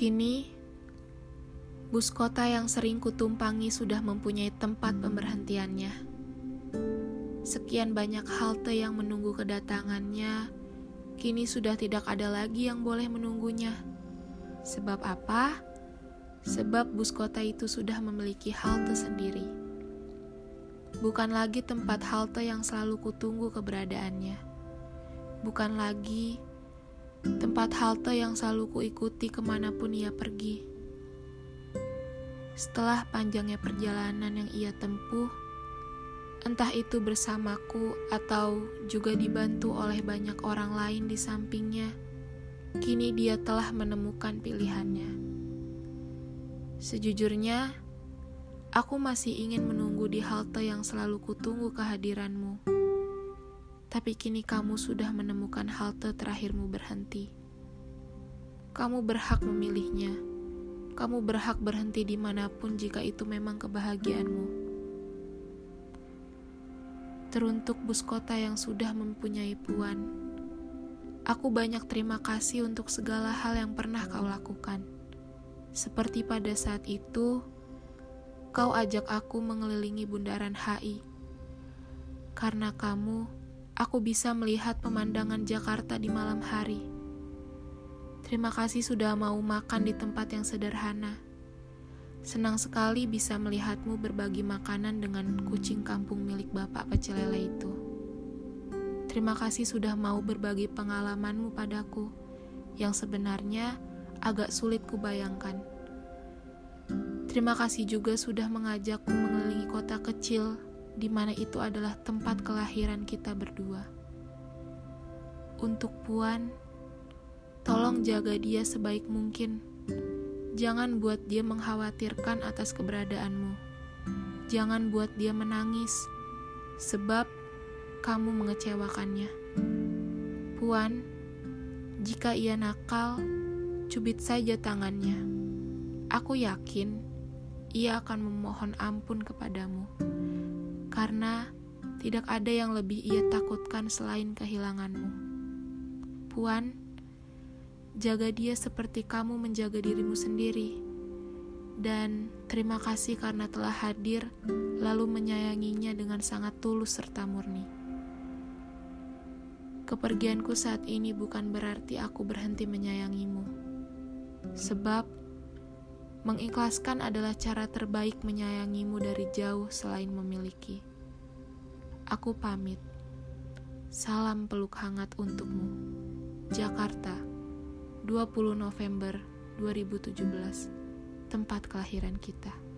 Kini, bus kota yang sering kutumpangi sudah mempunyai tempat pemberhentiannya. Sekian banyak halte yang menunggu kedatangannya, kini sudah tidak ada lagi yang boleh menunggunya. Sebab apa? Sebab bus kota itu sudah memiliki halte sendiri. Bukan lagi tempat halte yang selalu kutunggu keberadaannya. Bukan lagi tempat halte yang selalu kuikuti ke mana pun ia pergi. Setelah panjangnya perjalanan yang ia tempuh, entah itu bersamaku atau juga dibantu oleh banyak orang lain di sampingnya, kini dia telah menemukan pilihannya. Sejujurnya, aku masih ingin menunggu di halte yang selalu kutunggu kehadiranmu tapi kini kamu sudah menemukan halte terakhirmu berhenti. Kamu berhak memilihnya. Kamu berhak berhenti di mana pun jika itu memang kebahagiaanmu. Teruntuk bus kota yang sudah mempunyai puan, aku banyak terima kasih untuk segala hal yang pernah kau lakukan. Seperti pada saat itu, kau ajak aku mengelilingi bundaran HI. Karena kamu aku bisa melihat pemandangan Jakarta di malam hari. Terima kasih sudah mau makan di tempat yang sederhana. Senang sekali bisa melihatmu berbagi makanan dengan kucing kampung milik Bapak Pecelele itu. Terima kasih sudah mau berbagi pengalamanmu padaku, yang sebenarnya agak sulit kubayangkan. Terima kasih juga sudah mengajakku mengelilingi kota kecil di mana itu adalah tempat kelahiran kita berdua. Untuk Puan, tolong jaga dia sebaik mungkin. Jangan buat dia mengkhawatirkan atas keberadaanmu. Jangan buat dia menangis, sebab kamu mengecewakannya. Puan, jika ia nakal, cubit saja tangannya. Aku yakin ia akan memohon ampun kepadamu karena tidak ada yang lebih ia takutkan selain kehilanganmu. Puan, jaga dia seperti kamu menjaga dirimu sendiri. Dan terima kasih karena telah hadir lalu menyayanginya dengan sangat tulus serta murni. Kepergianku saat ini bukan berarti aku berhenti menyayangimu. Sebab Mengikhlaskan adalah cara terbaik menyayangimu dari jauh selain memiliki. Aku pamit. Salam peluk hangat untukmu. Jakarta, 20 November 2017. Tempat kelahiran kita.